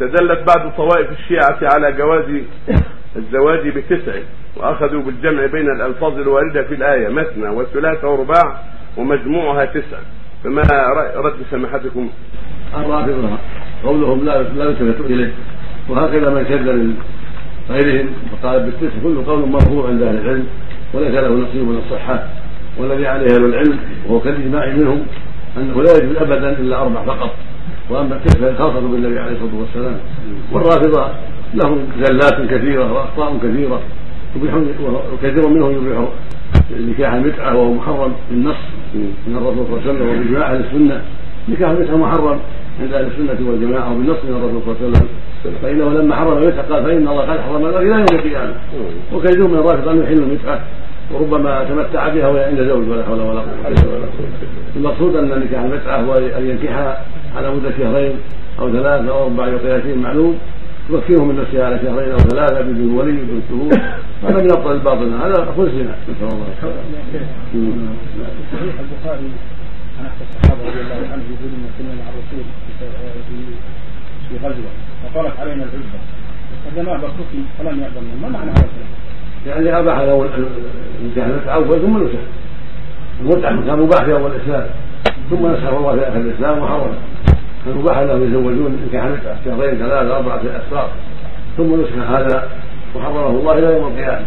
استدلت بعض طوائف الشيعة على جواز الزواج بتسع وأخذوا بالجمع بين الألفاظ الواردة في الآية مثنى وثلاثة ورباع ومجموعها تسع. فما رد سماحتكم؟ الرافضة قولهم لا لا يلتفت إليه وهكذا من شد غيرهم وقال بالتسع كل قول مرفوع عند أهل العلم وليس له نصيب من الصحة. والذي عليه أهل العلم وهو كالإجماع منهم أنه لا يجوز ابدا إلا أربع فقط. وأما التسع خاصه بالنبي عليه الصلاة والسلام والرافضة لهم زلات كثيرة وأخطاء كثيرة وكثير منهم يبيح نكاح المتعه وهو محرم بالنص من الرسول صلى الله عليه وسلم وباجماع أهل السنة. نكاح المتعه محرم عند أهل السنة والجماعة وبالنص من الرسول صلى الله عليه وسلم. فإنه لما حرم المتعه قال فإن الله قد حرم إلى يوم القيامة. وكثير من الرافضة أن يحل المتعه وربما تمتع بها وهي عند زوج ولا حول ولا قوة المقصود أن نكاح المتعه هو أن ينكحها على مدة شهرين أو ثلاثة أو أربع وقياسين معلوم يمكنه من نفسها على شهرين أو ثلاثة بدون ولي بدون شهود هذا من ابطل الباطل هذا اخو الزنا نسأل الله صحيح البخاري عن احد الصحابه رضي الله عنه يقول إن كنا مع الرسول في غزوة. وطالت علينا العزبه فجماعه بركتي فلم يأذن ما معنى هذا؟ يعني اباح له نكاح المتعه اول ثم نسخ. المتعه كان مباح في أول الإسلام. ثم نسخه الله في آخر الإسلام وحرم. فمباح لهم يتزوجون نكاح المتعه شهرين ثلاثة أربعة اشهر ثم نسخ هذا وحرمه الله إلى يوم القيامة.